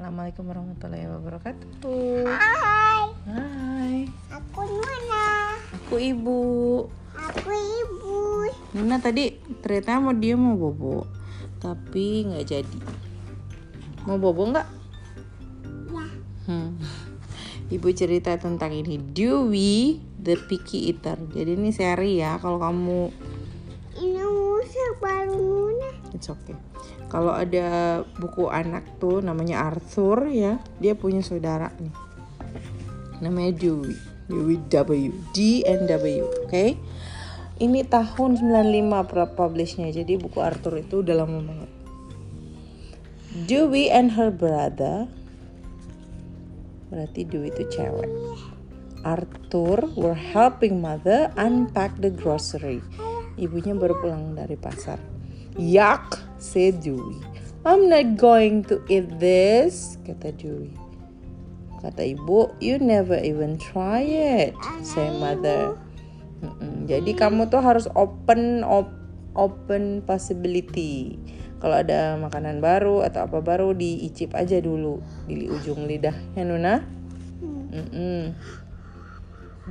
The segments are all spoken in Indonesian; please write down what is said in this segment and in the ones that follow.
Assalamualaikum warahmatullahi wabarakatuh. Hai, Hai, aku Nuna. aku ibu. Aku ibu. Nuna tadi ternyata mau dia mau bobo, tapi nggak jadi. Mau bobo nggak? Ya, Hmm. Ibu cerita tentang ini Dewey the Picky Eater. Jadi ini seri ya. Kalau kamu ini musik baru Nuna. It's okay. Kalau ada buku anak tuh namanya Arthur ya, dia punya saudara nih. Namanya Dewey. Dewey W. D and W. Oke. Ini tahun 95 pra- publishnya. Jadi buku Arthur itu udah lama banget. Dewey and her brother. Berarti Dewey itu cewek. Arthur were helping mother unpack the grocery. Ibunya baru pulang dari pasar. Yuck, said Dewey. I'm not going to eat this, kata Dewey. Kata ibu, you never even try it, say mother. Jadi kamu tuh harus open op- open possibility. Kalau ada makanan baru atau apa baru diicip aja dulu di ujung lidah ya Nuna. Mm-mm.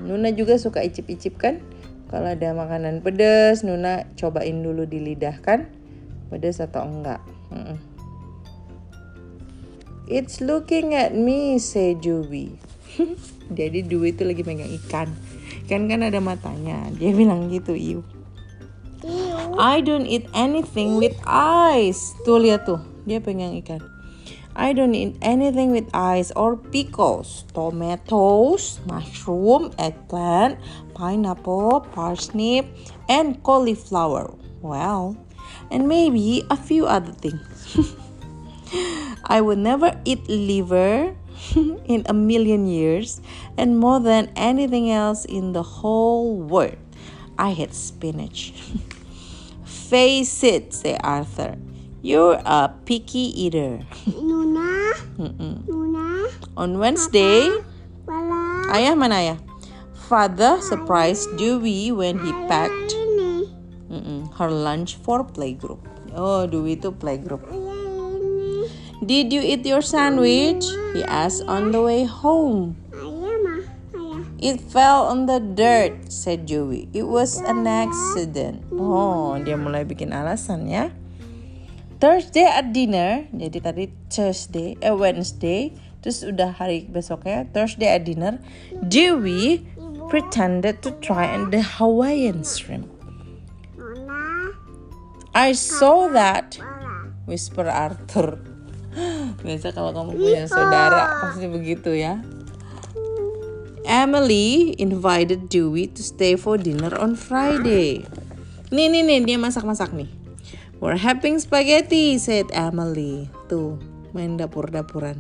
Nuna juga suka icip-icip kan? Kalau ada makanan pedas, Nuna cobain dulu di lidah kan? Pedas atau enggak? It's looking at me, say Dewey. Jadi Dewey itu lagi megang ikan. Ikan kan ada matanya. Dia bilang gitu, iu. Iu. I don't eat anything with eyes. Tuh lihat tuh, dia pegang ikan. I don't eat anything with eyes or pickles, tomatoes, mushroom, eggplant, pineapple, parsnip, and cauliflower. Well, and maybe a few other things. I would never eat liver in a million years, and more than anything else in the whole world, I hate spinach. Face it, said Arthur. You're a picky eater. Mm-mm. On Wednesday, bala. ayah mana ayah? Father surprised Dewey when he packed mm-mm, her lunch for playgroup. Oh, Dewey itu playgroup. Did you eat your sandwich? He asked on the way home. It fell on the dirt, said Dewey. It was an accident. Oh, dia mulai bikin alasan ya. Thursday at dinner, jadi tadi Thursday, eh Wednesday, terus udah hari besoknya Thursday at dinner, Dewey pretended to try and the Hawaiian shrimp. I saw that, whisper Arthur. Biasa kalau kamu punya saudara pasti begitu ya. Emily invited Dewey to stay for dinner on Friday. Nih nih nih dia masak-masak nih. We're having spaghetti, said Emily. Tuh, main dapur-dapuran.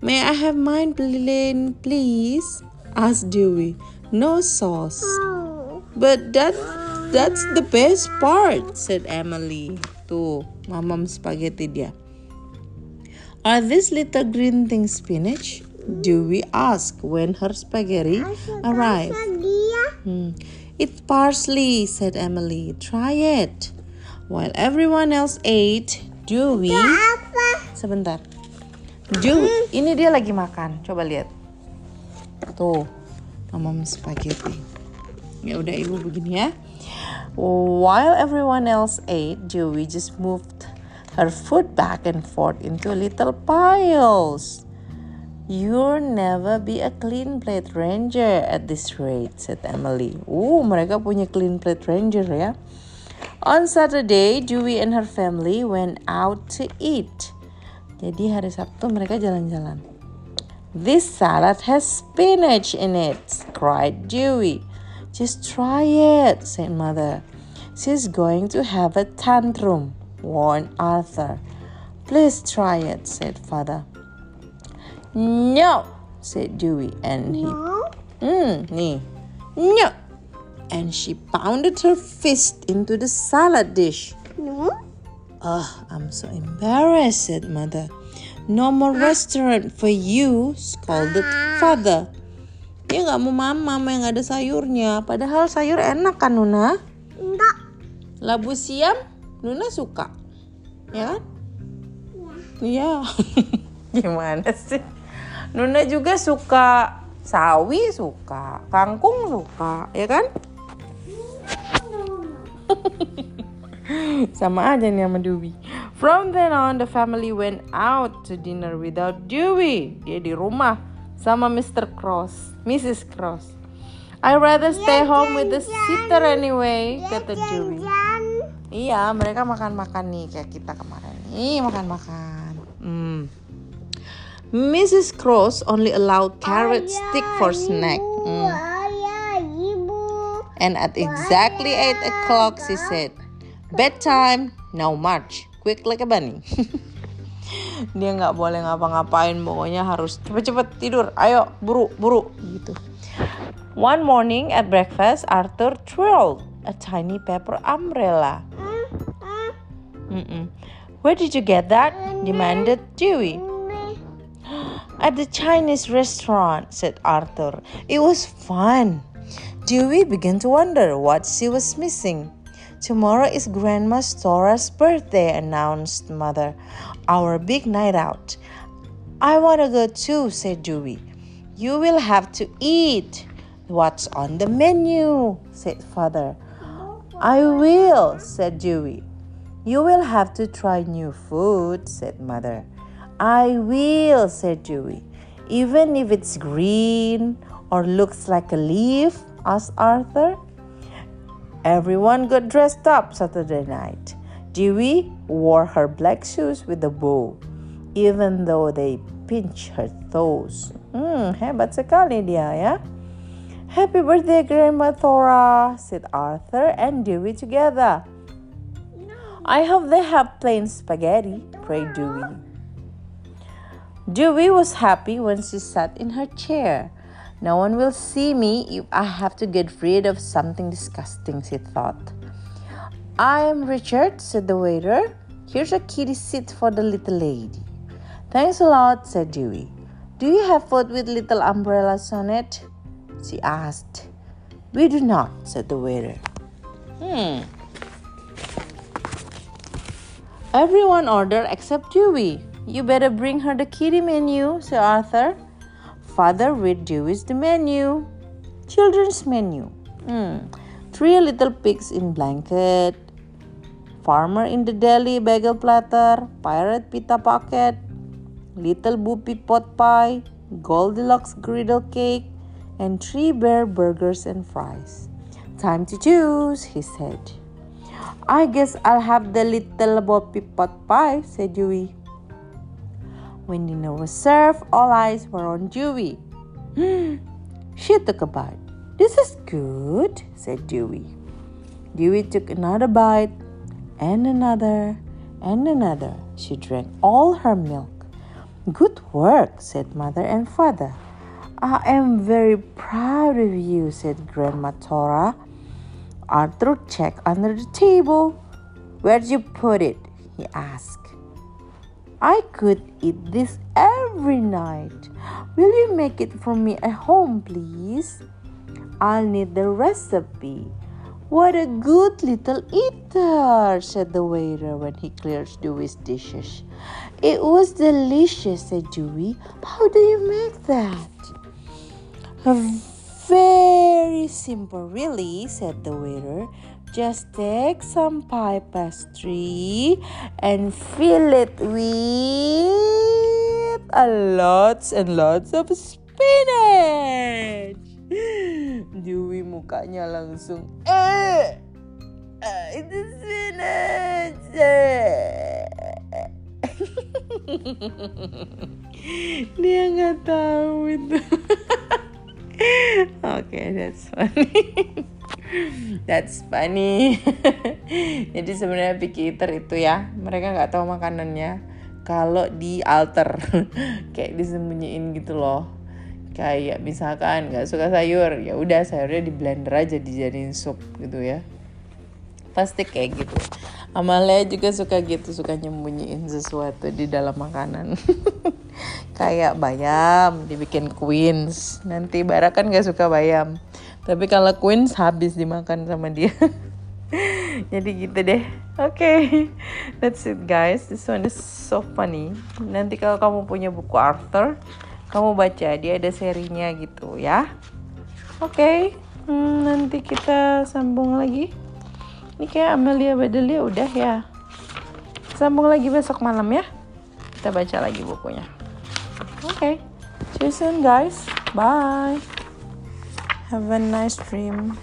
May I have mine, please? asked Dewey. No sauce. But that that's the best part, said Emily. Tuh, mamam spaghetti dia. Are these little green things spinach? Dewey asked when her spaghetti arrived. dia. Hmm. It's parsley, said Emily. Try it. While everyone else ate, Dewey. Sebentar. Dewey, ini dia lagi makan. Coba lihat. Tuh, mamam spaghetti. Ya udah ibu begini ya. While everyone else ate, Dewey just moved her food back and forth into little piles. You'll never be a clean plate ranger at this rate, said Emily. Uh, mereka punya clean plate ranger ya. On Saturday, Dewey and her family went out to eat. Jadi hari Sabtu mereka jalan-jalan. This salad has spinach in it, cried Dewey. Just try it, said mother. She's going to have a tantrum, warned Arthur. Please try it, said father. No, said Dewey, and he Hmm, nih. No. And she pounded her fist into the salad dish. no. Ugh, I'm so embarrassed, said mother. No more restaurant for you, scolded father. Dia nggak mau mama yang ada sayurnya. Padahal sayur enak kan, Nuna? Enggak. Labu siam, Nuna suka. Ya kan? Iya. Gimana sih? Nuna juga suka sawi suka, kangkung suka, ya kan? Sama aja nih sama Dewey. From then on, the family went out to dinner without Dewey. Dia di rumah sama Mr. Cross, Mrs. Cross. I rather stay home with the sitter anyway, kata Dewey. Iya, mereka makan-makan nih kayak kita kemarin. Nih, makan-makan. Hmm. Mrs. Cross only allowed carrot stick for snack. And at exactly 8 o'clock she said, Bedtime, now march, quick like a bunny. Dia nggak boleh ngapa-ngapain, pokoknya harus cepet-cepet tidur. Ayo, buru, buru, gitu. One morning at breakfast, Arthur twirled a tiny paper umbrella. Mm-mm. Where did you get that? demanded Dewey. At the Chinese restaurant, said Arthur. It was fun. Dewey began to wonder what she was missing. Tomorrow is Grandma Stora's birthday, announced Mother. Our big night out. I want to go too, said Dewey. You will have to eat. What's on the menu? said Father. I will, said Dewey. You will have to try new food, said Mother. I will, said Dewey. Even if it's green or looks like a leaf, asked Arthur. Everyone got dressed up Saturday night. Dewey wore her black shoes with a bow, even though they pinch her toes. Hmm, hebat sekali dia ya. Happy birthday, Grandma Thora, said Arthur and Dewey together. I hope they have plain spaghetti, prayed Dewey. Dewey was happy when she sat in her chair. No one will see me if I have to get rid of something disgusting, she thought. I am Richard, said the waiter. Here's a kitty seat for the little lady. Thanks a lot, said Dewey. Do you have food with little umbrellas on it? She asked. We do not, said the waiter. Hmm. Everyone ordered except Dewey. You better bring her the kitty menu, said Arthur. Father Dewey's the menu. Children's menu. Hmm. Three little pigs in blanket. Farmer in the deli bagel platter. Pirate pita pocket. Little boopy pot pie. Goldilocks griddle cake. And three bear burgers and fries. Time to choose, he said. I guess I'll have the little boppy pot pie, said Dewey. When dinner was served, all eyes were on Dewey. she took a bite. This is good, said Dewey. Dewey took another bite, and another, and another. She drank all her milk. Good work, said mother and father. I am very proud of you, said Grandma Tora. Arthur checked under the table. Where'd you put it? he asked. I could eat this every night. Will you make it for me at home, please? I'll need the recipe. What a good little eater, said the waiter when he cleared Dewey's dishes. It was delicious, said Dewey. How do you make that? Very simple, really, said the waiter. Just take some pie pastry and fill it with a lots and lots of spinach. Dewey mukanya langsung eh, eh itu spinach. Dia nggak tahu itu. okay, that's funny. that's funny. Jadi sebenarnya pikiter itu ya, mereka nggak tahu makanannya. Kalau di alter, kayak disembunyiin gitu loh. Kayak misalkan nggak suka sayur, ya udah sayurnya di blender aja dijadiin sup gitu ya. Pasti kayak gitu. Amalia juga suka gitu, suka nyembunyiin sesuatu di dalam makanan. Kayak bayam dibikin queens. Nanti Bara kan gak suka bayam. Tapi kalau queens habis dimakan sama dia. Jadi gitu deh. Okay, that's it guys. This one is so funny. Nanti kalau kamu punya buku Arthur, kamu baca dia ada serinya gitu ya. Oke, okay. hmm, nanti kita sambung lagi. Ini kayak Amelia Bedelia udah ya. Sambung lagi besok malam ya. Kita baca lagi bukunya. Oke, okay. see you soon guys. Bye. Have a nice dream.